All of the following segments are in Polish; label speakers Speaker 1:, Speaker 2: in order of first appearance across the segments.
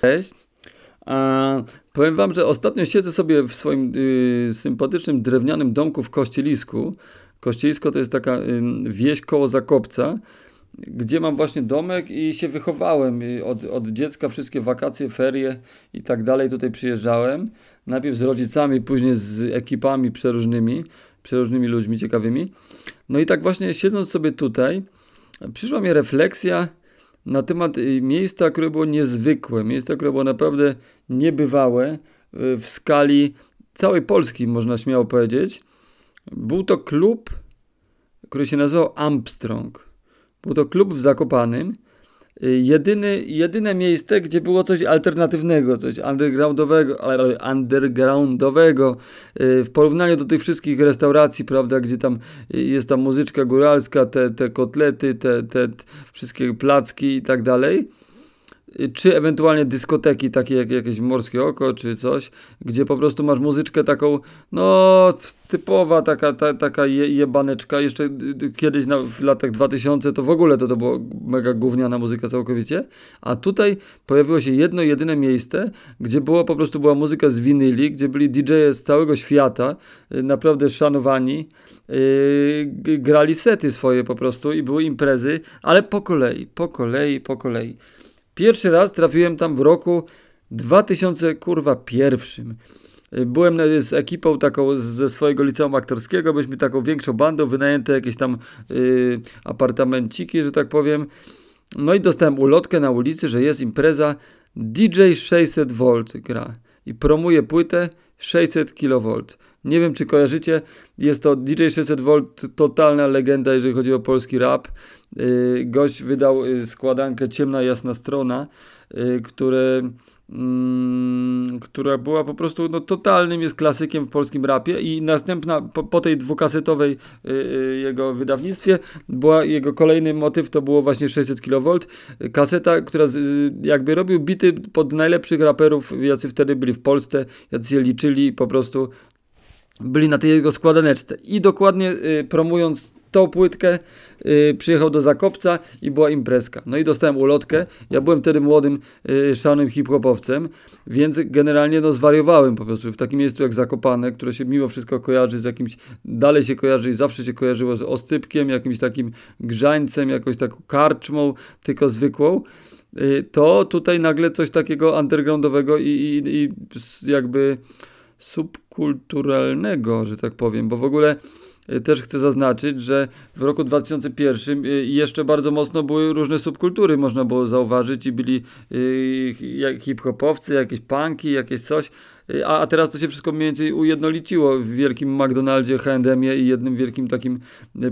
Speaker 1: Cześć. A, powiem wam, że ostatnio siedzę sobie w swoim y, sympatycznym drewnianym domku w Kościelisku. Kościelisko to jest taka y, wieś koło Zakopca, gdzie mam właśnie domek i się wychowałem. Od, od dziecka wszystkie wakacje, ferie i tak dalej tutaj przyjeżdżałem. Najpierw z rodzicami, później z ekipami przeróżnymi, przeróżnymi ludźmi ciekawymi. No i tak właśnie siedząc sobie tutaj, przyszła mi refleksja, na temat y, miejsca, które było niezwykłe, miejsca, które było naprawdę niebywałe y, w skali całej Polski, można śmiało powiedzieć. Był to klub, który się nazywał Armstrong. Był to klub w Zakopanym, jedyny, jedyne miejsce, gdzie było coś alternatywnego, coś undergroundowego, undergroundowego y, w porównaniu do tych wszystkich restauracji, prawda, gdzie tam y, jest ta muzyczka góralska, te, te kotlety, te, te wszystkie placki i tak dalej czy ewentualnie dyskoteki takie jak jakieś Morskie Oko czy coś, gdzie po prostu masz muzyczkę taką, no typowa taka, ta, taka je, jebaneczka, jeszcze y, y, kiedyś na, w latach 2000 to w ogóle to, to było mega gówniana muzyka całkowicie, a tutaj pojawiło się jedno jedyne miejsce, gdzie było po prostu była muzyka z winyli, gdzie byli DJ-e z całego świata, y, naprawdę szanowani, yy, grali sety swoje po prostu i były imprezy, ale po kolei, po kolei, po kolei. Pierwszy raz trafiłem tam w roku 2000, kurwa, pierwszym. Byłem z ekipą taką ze swojego liceum aktorskiego, byliśmy taką większą bandą, wynajęte jakieś tam yy, apartamenciki, że tak powiem. No i dostałem ulotkę na ulicy, że jest impreza DJ 600V gra i promuje płytę 600 kV. Nie wiem, czy kojarzycie, jest to DJ 600V, totalna legenda, jeżeli chodzi o polski rap. Y, gość wydał y, składankę Ciemna Jasna Strona, y, które mm, która była po prostu no, totalnym jest klasykiem w polskim rapie i następna po, po tej dwukasetowej jego wydawnictwie była jego kolejny motyw to było właśnie 600 kV kaseta, która jakby robił bity pod najlepszych raperów jacy wtedy byli w Polsce, jacy się liczyli po prostu byli na tej jego składaneczce i dokładnie promując tą płytkę, yy, przyjechał do Zakopca i była imprezka. No i dostałem ulotkę. Ja byłem wtedy młodym, yy, szanym hip-hopowcem, więc generalnie no zwariowałem po prostu w takim miejscu jak Zakopane, które się mimo wszystko kojarzy z jakimś, dalej się kojarzy i zawsze się kojarzyło z Ostypkiem, jakimś takim grzańcem, jakąś taką karczmą, tylko zwykłą y, to tutaj nagle coś takiego undergroundowego i, i, i jakby subkulturalnego, że tak powiem, bo w ogóle Y, też chcę zaznaczyć, że w roku 2001 y, jeszcze bardzo mocno były różne subkultury, można było zauważyć i byli y, hip-hopowcy, jakieś punki, jakieś coś, a teraz to się wszystko mniej więcej ujednoliciło w wielkim McDonaldzie, H&M i jednym wielkim takim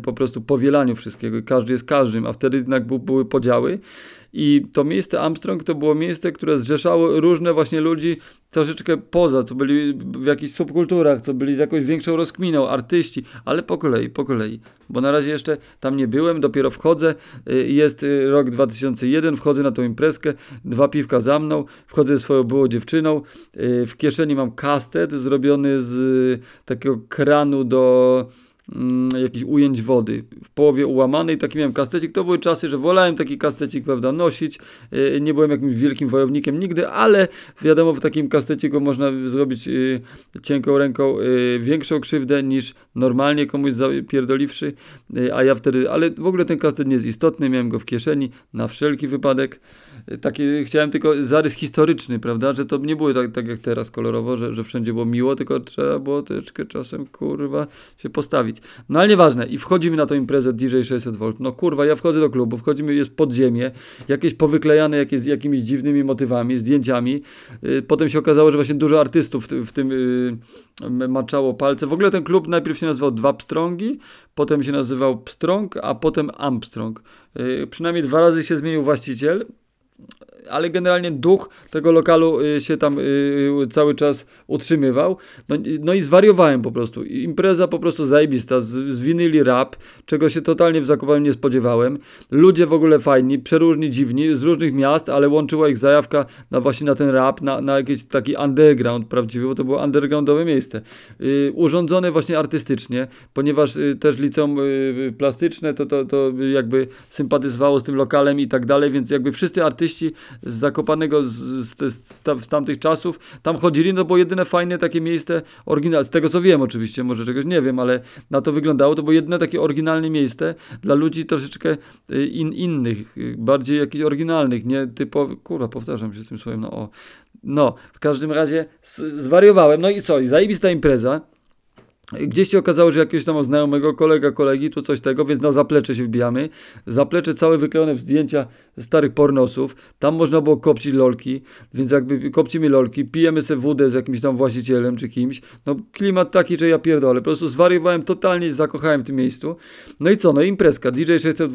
Speaker 1: po prostu powielaniu wszystkiego. Każdy jest każdym, a wtedy jednak były podziały. I to miejsce Armstrong to było miejsce, które zrzeszało różne właśnie ludzi troszeczkę poza, co byli w jakichś subkulturach, co byli z jakąś większą rozkminą, artyści, ale po kolei, po kolei. Bo na razie jeszcze tam nie byłem, dopiero wchodzę, y, jest y, rok 2001, wchodzę na tą imprezkę, dwa piwka za mną, wchodzę ze swoją byłą dziewczyną, y, w kieszeni mam kastet zrobiony z takiego kranu do mm, jakichś ujęć wody. W połowie ułamanej, taki miałem kastecik, to były czasy, że wolałem taki kastecik, prawda, nosić, yy, nie byłem jakimś wielkim wojownikiem nigdy, ale wiadomo, w takim kasteciku można zrobić yy, cienką ręką yy, większą krzywdę niż normalnie komuś zapierdoliwszy, a ja wtedy, ale w ogóle ten kastet nie jest istotny, miałem go w kieszeni na wszelki wypadek, taki, chciałem tylko zarys historyczny, prawda, że to nie było tak, tak jak teraz kolorowo, że, że wszędzie było miło, tylko trzeba było troszeczkę czasem, kurwa, się postawić. No ale nieważne. I wchodzimy na tą imprezę DJ 600V. No kurwa, ja wchodzę do klubu, wchodzimy, jest podziemie, jakieś powyklejane jakieś, jakimiś dziwnymi motywami, zdjęciami. Yy, potem się okazało, że właśnie dużo artystów w, w tym yy, maczało palce. W ogóle ten klub najpierw się nazywał Dwa Pstrągi, potem się nazywał Pstrąg, a potem Armstrong. Yy, przynajmniej dwa razy się zmienił właściciel ale generalnie duch tego lokalu y, się tam y, y, cały czas utrzymywał. No, no i zwariowałem po prostu. Impreza po prostu zajebista, zwinęli rap, czego się totalnie w Zakopaniu nie spodziewałem. Ludzie w ogóle fajni, przeróżni, dziwni, z różnych miast, ale łączyła ich zajawka na właśnie na ten rap, na, na jakiś taki underground prawdziwy, bo to było undergroundowe miejsce. urządzone właśnie artystycznie, ponieważ też liceum plastyczne to, to, to jakby sympatyzowało z tym lokalem i tak dalej, więc jakby wszyscy artyści z Zakopanego z, z, z, tamtych czasów. Tam chodzili, no bo jedyne fajne takie miejsce, oryginalne, z tego co wiem oczywiście, może czegoś nie wiem, ale na to wyglądało, to było jedyne takie oryginalne miejsce dla ludzi troszeczkę y, in, innych, y, bardziej jakichś oryginalnych, nie typowych, kurwa, powtarzam się z tym słowem, no o. No, w każdym razie zwariowałem, no i co, i zajebista impreza. Gdzieś się okazało, że jakiegoś tam znajomego kolega, kolegi, tu coś tego, więc na zaplecze się wbijamy. Zaplecze całe wyklejone w zdjęcia starych pornosów. Tam można było kopcić lolki, więc jakby kopcimy lolki, pijemy sobie wódę z jakimś tam właścicielem czy kimś. No klimat taki, że ja pierdolę. Po prostu zwariowałem totalnie, zakochałem w tym miejscu. No i co? No imprezka. DJ 600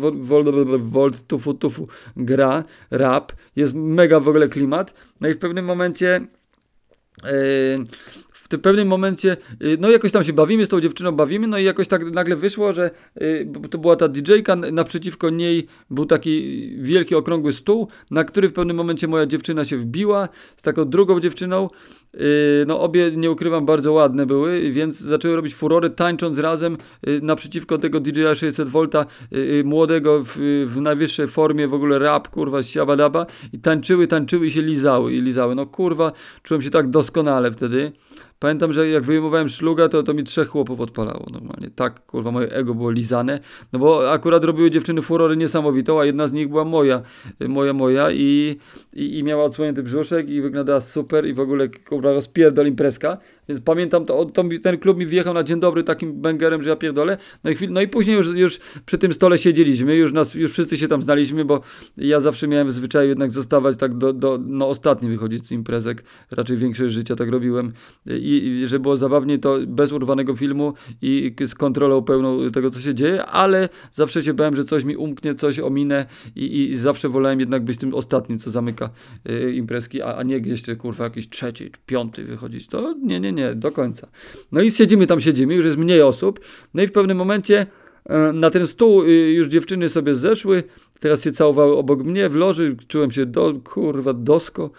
Speaker 1: volt, tufu, tufu gra, rap. Jest mega w ogóle klimat. No i w pewnym momencie... Yy, tym pewnym momencie, y, no jakoś tam się bawimy, z tą dziewczyną bawimy, no i jakoś tak nagle wyszło, że y, to była ta DJ-ka, naprzeciwko niej był taki wielki, okrągły stół, na który w pewnym momencie moja dziewczyna się wbiła z taką drugą dziewczyną, y, no obie, nie ukrywam, bardzo ładne były, więc zaczęły robić furory, tańcząc razem naprzeciwko tego DJ-a 600V, młodego w, w najwyższej formie, w ogóle rap, kurwa, siabadaba i tańczyły, tańczyły i się lizały i lizały. No kurwa, czułem się tak doskonale wtedy. Pamiętam, że jak wyjmowałem szluga, to, to mi trzech chłopów odpalało normalnie. Tak, kurwa, moje ego było lizane. No bo akurat robiły dziewczyny furory niesamowitą, a jedna z nich była moja, moja, moja i, i, i miała odsłonięty brzuszek i wyglądała super i w ogóle, kurwa, rozpierdol imprezka. Więc pamiętam, to, to, ten klub mi wjechał na dzień dobry takim bęgerem, że ja pierdolę. No i, chwil, no i później już, już przy tym stole siedzieliśmy, już, nas, już wszyscy się tam znaliśmy, bo ja zawsze miałem w zwyczaju jednak zostawać tak do, do no ostatni wychodzić z imprezek. Raczej większość życia tak robiłem. I, i że było zabawniej to bez urwanego filmu i z kontrolą pełną tego, co się dzieje, ale zawsze się bałem, że coś mi umknie, coś ominę i, i zawsze wolałem jednak być tym ostatnim, co zamyka y, imprezki, a, a nie gdzieś, kurwa, jakiś trzeci, piąty wychodzić. To nie, nie, nie nie, do końca. No i siedzimy tam, siedzimy, już jest mniej osób. No i w pewnym momencie e, na ten stół y, już dziewczyny sobie zeszły, teraz się całowały obok mnie w loży, czułem się do, kurwa, dosko.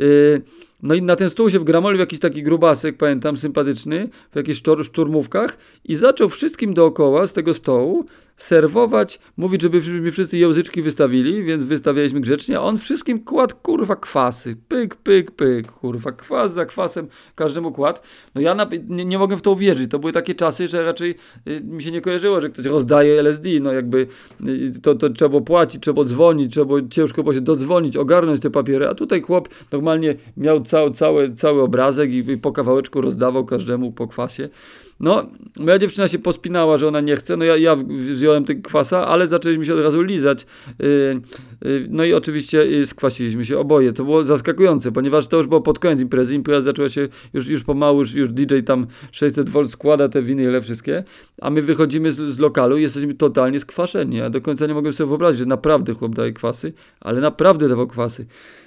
Speaker 1: Y, no i na ten stół się wgramolił jakiś taki grubasek, pamiętam, sympatyczny, w jakichś szturmówkach i zaczął wszystkim dookoła z tego stołu serwować, mówić, żeby mi wszyscy języczki wystawili, więc wystawialiśmy grzecznie, a on wszystkim kładł, kurwa, kwasy. Pyk, pyk, pyk, kurwa, kwas za kwasem każdemu kładł. No ja na, nie, nie mogę w to uwierzyć. To były takie czasy, że raczej y, mi się nie kojarzyło, że ktoś rozdaje LSD, no jakby y, to, to trzeba było płacić, trzeba było dzwonić, trzeba było ciężko było się dodzwonić, ogarnąć te papiery, a tutaj chłop normalnie miał cały, cały, cały obrazek i, i po kawałeczku rozdawał każdemu po kwasie. No, moja dziewczyna się pospinała, że ona nie chce, no ja, ja wziąłem tego kwasa, ale zaczęliśmy się od razu lizać. Yy, yy, no i oczywiście yy, skwasiliśmy się oboje. To było zaskakujące, ponieważ to już było pod koniec imprezy. Impreza zaczęła się już, już pomału, już, już DJ tam 600V składa te winyle wszystkie, a my wychodzimy z, z lokalu i jesteśmy totalnie skwaszeni. Ja do końca nie mogłem sobie wyobrazić, że naprawdę chłop daje kwasy, ale naprawdę dawał kwasy.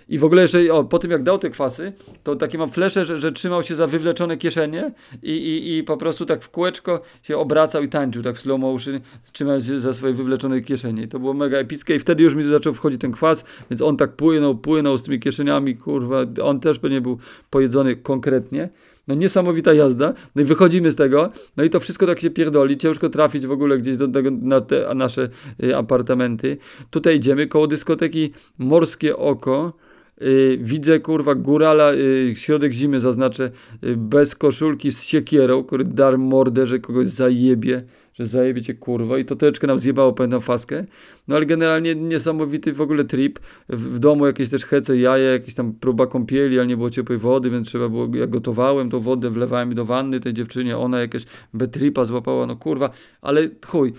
Speaker 1: I w ogóle jeszcze, o, po tym jak dał te kwasy, to takie mam flesze, że, że trzymał się za wywleczone kieszenie i, i, i po prostu tak w kółeczko się obracał i tańczył, tak w slow motion, trzymając się za swoje wywleczone kieszenie. I to było mega epickie i wtedy już mi zaczął wchodzić ten kwas, więc on tak płynął, płynął z tymi kieszeniami, kurwa, on też pewnie był pojedzony konkretnie. No niesamowita jazda. No i wychodzimy z tego. No i to wszystko tak się pierdoli. Ciężko trafić w ogóle gdzieś do tego, na te nasze y, apartamenty. Tutaj idziemy koło dyskoteki Morskie Oko. Yy, widzę kurwa górala, yy, środek zimy zaznaczę, yy, bez koszulki z siekierą, który dar mordę, że kogoś zajebie że zajebiecie kurwa i to troszeczkę nam zjebało, pamiętam faskę. No ale generalnie niesamowity w ogóle trip. W, w domu jakieś też hece, jaja, jakieś tam próba kąpieli, ale nie było ciepłej wody, więc trzeba było, ja gotowałem tą wodę, wlewałem do wanny tej dziewczynie, ona jakieś betripa złapała, no kurwa, ale chuj.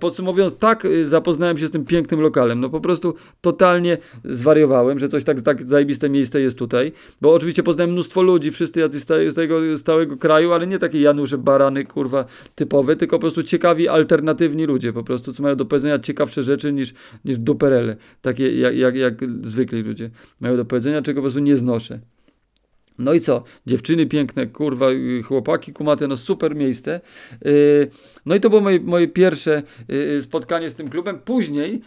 Speaker 1: Podsumowując, tak y, zapoznałem się z tym pięknym lokalem, no po prostu totalnie zwariowałem, że coś tak, tak zajebiste miejsce jest tutaj, bo oczywiście poznałem mnóstwo ludzi, wszyscy jacyś z tego stałego kraju, ale nie takie Janusze, barany, kurwa, typowe, tylko po prostu prostu ciekawi, alternatywni ludzie, po prostu, co mają do powiedzenia ciekawsze rzeczy niż, niż duperele, takie jak, jak, jak zwykli ludzie mają do powiedzenia, czego po prostu nie znoszę. No i co? Dziewczyny piękne, kurwa, y, chłopaki kumate, no super miejsce. Y, no i to było moje, moje pierwsze y, spotkanie z tym klubem. Później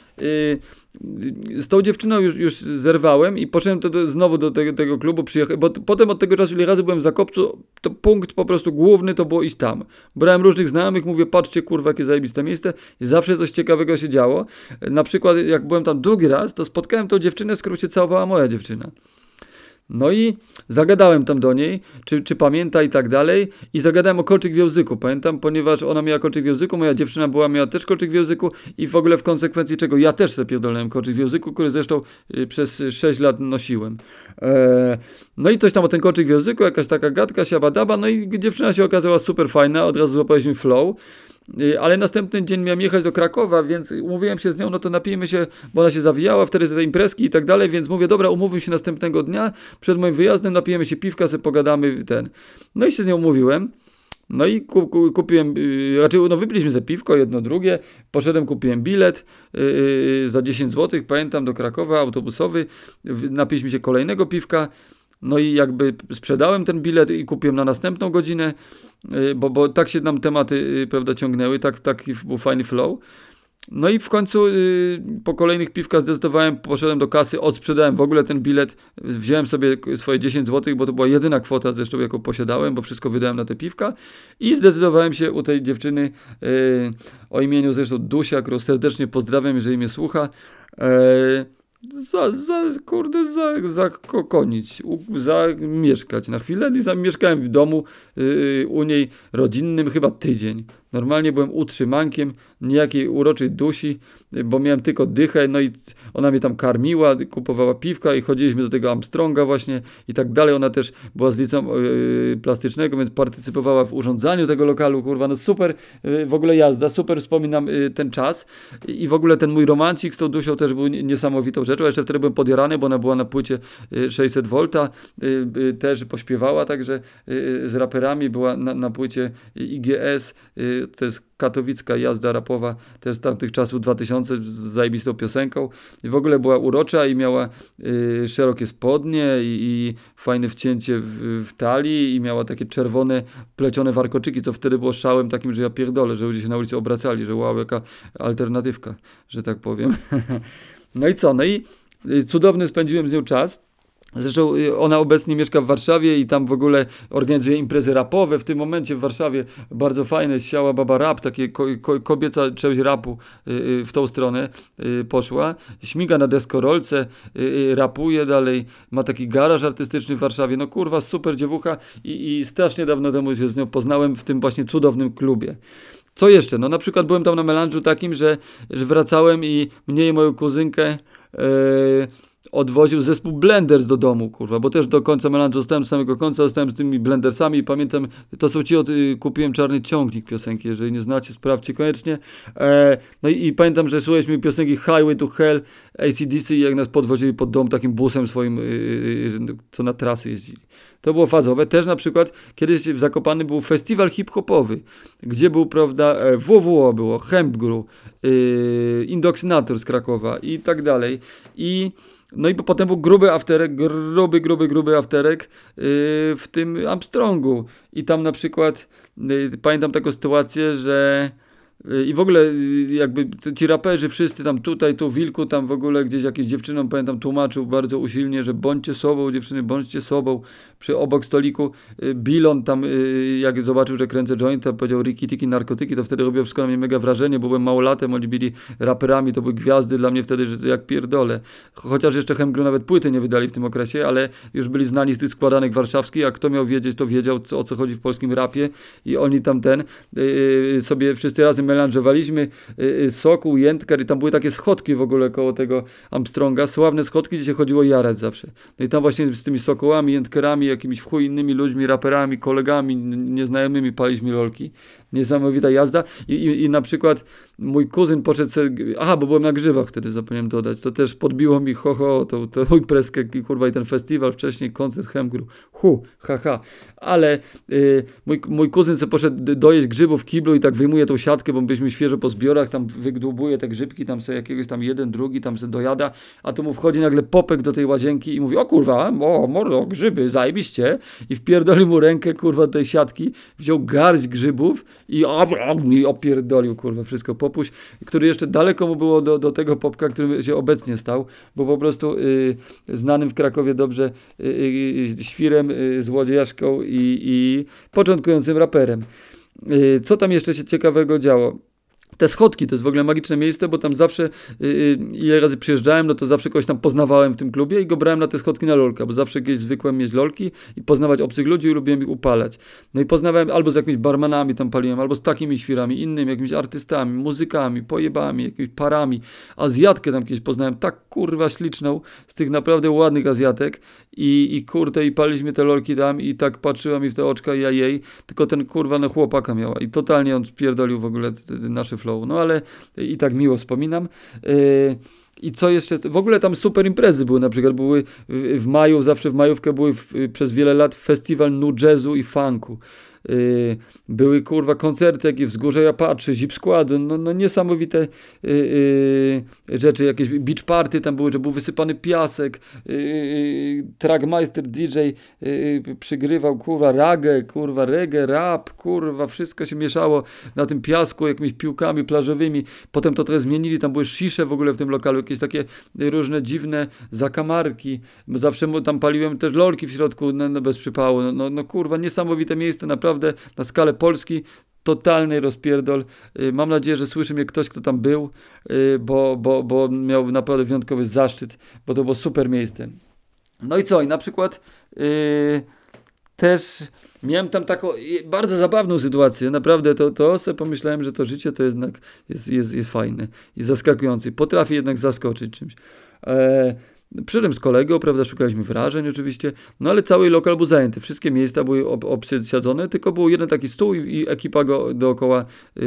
Speaker 1: z tą dziewczyną już, już zerwałem i poszedłem to znowu do tego, tego klubu, przyjechałem, bo potem od tego czasu, ile razy byłem w Zakopcu, to punkt po prostu główny to było iść tam. Brałem różnych znajomych, mówię, patrzcie, kurwa, jakie zajebiste miejsce i zawsze coś ciekawego się działo. Na przykład, jak byłem tam drugi raz, to spotkałem tą dziewczynę, z którą się całowała moja dziewczyna. No i zagadałem tam do niej, czy, czy pamięta i tak dalej. I zagadałem o kolczyk w języku. Pamiętam, ponieważ ona miała kolczyk w języku, moja dziewczyna była, miała też kolczyk w języku i w ogóle w konsekwencji czego ja też sobie pierdolałem kolczyk w języku, który zresztą y, przez 6 lat nosiłem. E, no i coś tam o ten kolczyk w języku, jakaś taka gadka, siabadaba, no i dziewczyna się okazała super fajna, od razu złapaliśmy flow. Y, ale następny dzień miałem jechać do Krakowa, więc umówiłem się z nią, no to napijmy się, bo ona się zawijała wtedy z tej imprezki i tak dalej, więc mówię, dobra, umówmy się następnego dnia, przed moim wyjazdem napijemy się piwka, sobie pogadamy, ten. No i się z nią umówiłem. No i kupiłem, y, raczej no wypiliśmy ze piwko, jedno drugie, poszedłem, kupiłem bilet yy, za 10 zł, pamiętam, do Krakowa, autobusowy, napiliśmy się kolejnego piwka, no i jakby sprzedałem ten bilet i kupiłem na następną godzinę, y, bo, bo tak się nam tematy y, prawda, ciągnęły, tak, taki był fajny flow. No i w końcu y, po kolejnych piwkach zdecydowałem, poszedłem do kasy, odsprzedałem w ogóle ten bilet, wziąłem sobie swoje 10 zł, bo to była jedyna kwota zresztą, jaką posiadałem, bo wszystko wydałem na te piwka i zdecydowałem się u tej dziewczyny o imieniu zresztą Dusia, którą serdecznie pozdrawiam, jeżeli mnie słucha, za, za kurde, za, zakokonić, zamieszkać na chwilę i zamieszkałem w domu yy, u niej rodzinnym chyba tydzień. Normalnie byłem utrzymankiem niejakiej uroczej dusi, bo miałem tylko dychę, no i ona mnie tam karmiła, kupowała piwka i chodziliśmy do tego Armstronga właśnie i tak dalej. Ona też była z liceum yy, plastycznego, więc partycypowała w urządzaniu tego lokalu, kurwa, no super, yy, w ogóle jazda, super wspominam yy, ten czas i w ogóle ten mój romancik z tą dusią też był niesamowitą rzeczą. Jeszcze wtedy byłem podjarany, bo ona była na płycie 600 V, też pośpiewała także z raperami, była na, na płycie IGS, to jest katowicka jazda rapowa, też z tamtych czasów 2000 z zajebistą piosenką i w ogóle była urocza i miała y, szerokie spodnie i, i fajne wcięcie w, w, talii i miała takie czerwone plecione warkoczyki, co wtedy było szałem takim, że ja pierdolę, że ludzie się na ulicy obracali, że wow, jaka alternatywka, że tak powiem. no i co? No i y, cudowny spędziłem z nią czas. Zresztą y, ona obecnie mieszka w Warszawie i tam w ogóle organizuje imprezy rapowe. W tym momencie w Warszawie bardzo fajne, siała Baba Rap, takie ko ko kobieca część rapu y, y, w tą stronę poszła. Śmiga na deskorolce, rapuje dalej, ma taki garaż artystyczny w Warszawie. No kurwa, super dziewucha i, i strasznie dawno temu się z nią poznałem w tym właśnie cudownym klubie. Co jeszcze? No na przykład byłem tam na melanżu takim, że, że wracałem i mnie i moją kuzynkę yy, odwoził zespół Blenders do domu, kurwa, bo też do końca melanżu zostałem z samego końca, zostałem z tymi Blendersami i pamiętam, to są ci, od, y, kupiłem czarny ciągnik piosenki, jeżeli nie znacie, sprawdźcie koniecznie. E, no i, i, pamiętam, że słuchaliśmy piosenki Highway to Hell, ACDC i jak nas podwozili pod dom takim busem swoim, y, y, co na trasy jeździli. To było fazowe. Też na przykład kiedyś w Zakopany był festiwal hip-hopowy, gdzie był, prawda, WWO było, Hempgru, yy, Indoxinator z Krakowa i tak dalej. I no i potem był gruby afterek, gruby, gruby, gruby afterek yy, w tym Armstrongu. I tam na przykład yy, pamiętam taką sytuację, że i w ogóle y, jakby ci raperzy wszyscy tam tutaj, tu Wilku tam w ogóle gdzieś jakieś dziewczynom pamiętam tłumaczył bardzo usilnie, że bądźcie sobą dziewczyny, bądźcie sobą. Przy obok stoliku y, Bilon tam y, jak zobaczył, że kręcę jointa, powiedział Riki Tiki narkotyki, to wtedy robiło wszystko na mnie mega wrażenie, bo byłem małolatem, oni byli raperami, to były gwiazdy dla mnie wtedy, że jak pierdolę. Chociaż jeszcze Hemgru nawet płyty nie wydali w tym okresie, ale już byli znani z tych składanek warszawskich, a kto miał wiedzieć, to wiedział co, o co chodzi w polskim rapie i oni tam ten sobie wszyscy razem melanżowaliśmy y, y, soku, jętkar i tam były takie schodki w ogóle koło tego Armstronga, sławne schodki, gdzie się chodziło jarać zawsze. No i tam właśnie z tymi sokołami, jętkerami, jakimiś w chuj innymi ludźmi, raperami, kolegami, nieznajomymi paliśmy lolki. niesamowita jazda. I, i, i na przykład mój kuzyn poszedł sobie, aha, bo byłem na grzybach wtedy, zapomniałem dodać, to też podbiło mi ho, ho, to, to imprezkę, kurwa, i ten festiwal, wcześniej koncert Hemgru, hu, haha, ale y, mój, mój kuzyn sobie poszedł dojeść grzybów w kiblu i tak wyjmuje tą siatkę, bo byliśmy świeżo po zbiorach, tam wydłubuje te grzybki, tam sobie jakiegoś tam jeden, drugi, tam sobie dojada, a tu mu wchodzi nagle popek do tej łazienki i mówi, o kurwa, o mordo, grzyby, zajebiście i wpierdolił mu rękę, kurwa, tej siatki, wziął garść grzybów i, i opierdolił, kurwa, wszystko popuś, który jeszcze daleko mu było do, do tego popka, który się obecnie stał, bo po prostu y, znanym w Krakowie dobrze y, y, świrem, y, złodziejaszką i, i początkującym raperem. Y, co tam jeszcze się ciekawego działo? Te schodki to jest w ogóle magiczne miejsce, bo tam zawsze, yy, ile razy przyjeżdżałem, no to zawsze kogoś tam poznawałem w tym klubie i go brałem na te schodki na lolka, bo zawsze gdzieś zwykłem mieć lolki i poznawać obcych ludzi i lubiłem ich upalać. No i poznawałem albo z jakimiś barmanami tam paliłem, albo z takimi świrami, innymi, jakimiś artystami, muzykami, pojebami, jakimiś parami. Azjatkę tam kiedyś poznałem, tak kurwa śliczną, z tych naprawdę ładnych Azjatek i, i kurde, i paliśmy te lolki tam i tak patrzyła mi w te oczka i ja jej, tylko ten kurwa no chłopaka miała i totalnie on pierdolił w ogóle nasze flow, no ale i tak miło wspominam. Yy, i co jeszcze? W ogóle tam super imprezy były, na przykład były w maju, zawsze w majówkę były w, przez wiele lat festiwal nu jazzu i funku. Yy, były kurwa koncerty, jakie Wzgórze Japatrzy, Zip Składu, no, no niesamowite yy, yy, rzeczy, jakieś beach party tam były, że był wysypany piasek, trackmeister DJ przygrywał kurwa ragę, kurwa reggae, rap, kurwa, wszystko się mieszało na tym piasku jakimiś piłkami plażowymi, potem to trochę zmienili, tam były szisze w ogóle w tym lokalu, jakieś takie różne dziwne zakamarki, zawsze tam paliłem też lolki w środku, no, no bez przypału, no, no, no kurwa, niesamowite miejsce, naprawdę naprawdę na skalę Polski totalny rozpierdol. Y, mam nadzieję, że słyszy mnie ktoś, kto tam był, y, bo, bo, bo miał naprawdę wyjątkowy zaszczyt, bo to było super miejsce. No i co? I na przykład yy, też miałem tam taką bardzo zabawną sytuację. Naprawdę to, to sobie pomyślałem, że to życie to jednak jest, jest, jest fajne i zaskakujące. Potrafi jednak zaskoczyć czymś. E, Przyszedłem z kolegą, prawda, szukaliśmy wrażeń oczywiście, no ale cały lokal był zajęty, wszystkie miejsca były ob obsiadzone, tylko był jeden taki stół i, i ekipa go dookoła y,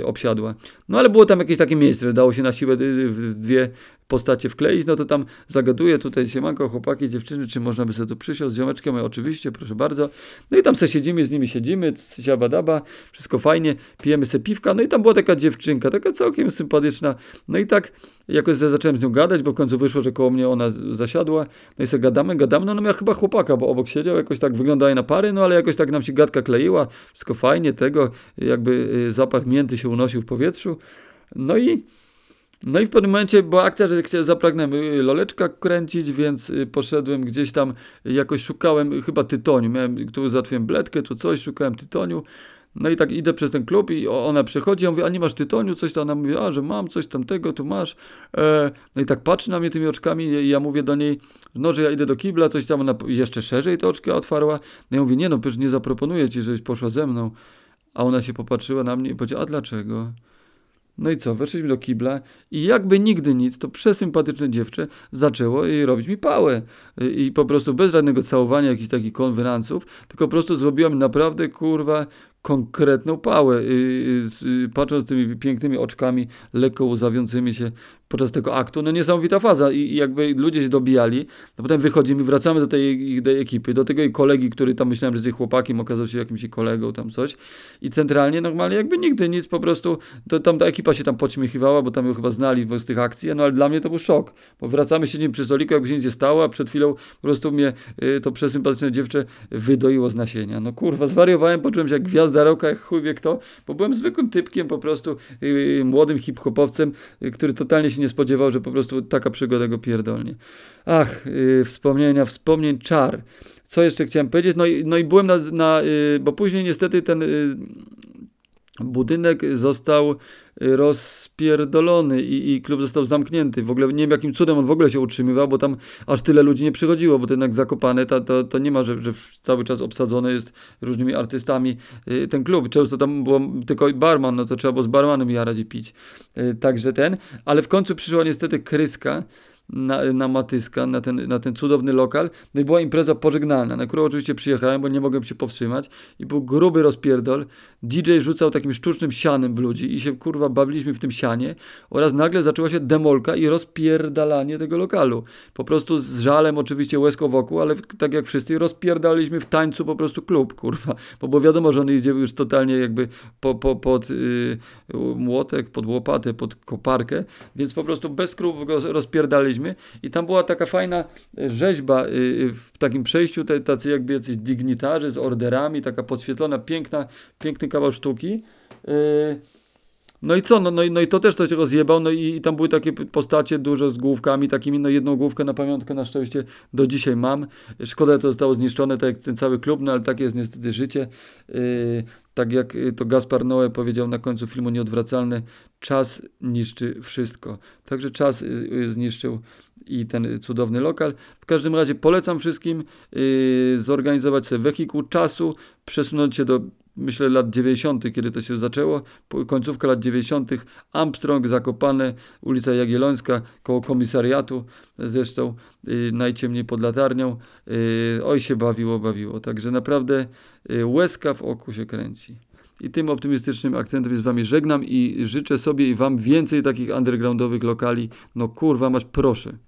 Speaker 1: y, obsiadła. No ale było tam jakieś takie miejsce, dało się na siłę y, dwie postacie wkleić, no to tam zagaduję tutaj siemanko, chłopaki, dziewczyny, czy można by sobie tu przysiąść z ziomeczkiem? Oczywiście, proszę bardzo. No i tam sobie siedzimy, z nimi siedzimy, siabadaba, wszystko fajnie, pijemy sobie piwka, no i tam była taka dziewczynka, taka całkiem sympatyczna, no i tak jakoś zacząłem z nią gadać, bo w końcu wyszło, że koło mnie ona zasiadła, no i sobie gadamy, gadamy, no ona miała chyba chłopaka, bo obok siedział, jakoś tak wyglądają na pary, no ale jakoś tak nam się gadka kleiła, wszystko fajnie, tego, jakby y, zapach mięty się unosił w powietrzu, no i no i w pewnym momencie była akcja, że zapragnąłem y, loleczka kręcić, więc y, poszedłem gdzieś tam, jakoś szukałem chyba tytoniu. Miałem, tu załatwiłem bledkę, tu coś, szukałem tytoniu. No i tak idę przez ten klub i ona przychodzi, ja mówię, a nie masz tytoniu, coś tam, ona mówi, a że mam coś tamtego, tu masz. E, no i tak patrzy na mnie tymi oczkami i ja mówię do niej, no, że ja idę do kibla, coś tam, ona jeszcze szerzej te oczki otwarła. No ja mówię, nie no, przecież nie zaproponuję ci, żebyś poszła ze mną. A ona się popatrzyła na mnie i powiedziała, a dlaczego? No i co, weszliśmy do kibla i jakby nigdy nic, to przesympatyczne dziewczę zaczęło robić mi pałę. I po prostu bez żadnego całowania, jakichś takich konwenansów, tylko po prostu zrobiłam naprawdę, kurwa, konkretną pałę. Patrząc tymi pięknymi oczkami, lekko łzawiącymi się podczas tego aktu, no niesamowita faza i, jakby ludzie się dobijali, no potem wychodzimy, wracamy do tej, tej ekipy, do tego jej kolegi, który tam myślałem, że jest jej chłopakiem, okazał się jakimś kolegą tam coś i centralnie normalnie jakby nigdy nic, po prostu to, tam ta ekipa się tam podśmiechiwała, bo tam ją chyba znali z tych akcji, no ale dla mnie to był szok, bo wracamy, siedzimy przy stoliku, jakby się nic nie stało, a przed chwilą po prostu mnie y, to przesympatyczne dziewczę wydoiło z nasienia. No kurwa, zwariowałem, poczułem się jak gwiazda roka, jak chuj wie kto, bo byłem zwykłym typkiem, po prostu yy, młodym hip-hopowcem, yy, który totalnie się się nie spodziewał, że po prostu taka przygoda go pierdolnie. Ach, yy, wspomnienia, wspomnień czar. Co jeszcze chciałem powiedzieć? No i, no i byłem na, na yy, bo później niestety ten yy, budynek został rozpierdolony i, i, klub został zamknięty. W ogóle nie wiem jakim cudem on w ogóle się utrzymywał, bo tam aż tyle ludzi nie przychodziło, bo to jednak zakopane, to, to, to nie ma, że, że cały czas obsadzony jest różnymi artystami y, ten klub. Często tam było tylko barman, no to trzeba było z barmanem jarać i pić. Y, także ten, ale w końcu przyszła niestety kryska na, na Matyska, na ten, na ten cudowny lokal. No i była impreza pożegnalna, na którą oczywiście przyjechałem, bo nie mogłem się powstrzymać. I był gruby rozpierdol. DJ rzucał takim sztucznym sianem w ludzi i się kurwa bawiliśmy w tym sianie. Oraz nagle zaczęła się demolka i rozpierdalanie tego lokalu. Po prostu z żalem oczywiście łezką wokół, ale tak jak wszyscy rozpierdaliśmy w tańcu po prostu klub, kurwa. Bo było wiadomo, że on idzie już totalnie jakby po, po, pod yy, młotek, pod łopatę, pod koparkę, więc po prostu bez skrupułów go rozpierdaliśmy i tam była taka fajna rzeźba yy, w takim przejściu, tacy jakby jacyś dignitarzy z orderami, taka podświetlona, piękna, piękny kawał sztuki. No i co, no, no, no i to też to się rozjebał, no i, i tam były takie postacie dużo z główkami takimi, no jedną główkę na pamiątkę na szczęście do dzisiaj mam. Szkoda, że to zostało zniszczone, tak jak ten cały klub, no ale takie jest niestety życie. Yy, tak jak y, to Gaspar Noé powiedział na końcu filmu Nieodwracalne, czas niszczy wszystko. Także czas y, y, zniszczył i ten cudowny lokal. W każdym razie polecam wszystkim zorganizować sobie wehikuł czasu, przesunąć się do myślę lat 90., kiedy to się zaczęło, końcówka lat 90., Armstrong, Zakopane, ulica Jagiellońska, koło komisariatu, zresztą yy, najciemniej pod latarnią. Yy, oj się bawiło, bawiło. Także naprawdę yy, łezka w oku się kręci. I tym optymistycznym akcentem się z wami żegnam i życzę sobie i wam więcej takich undergroundowych lokali. No kurwa mać, proszę.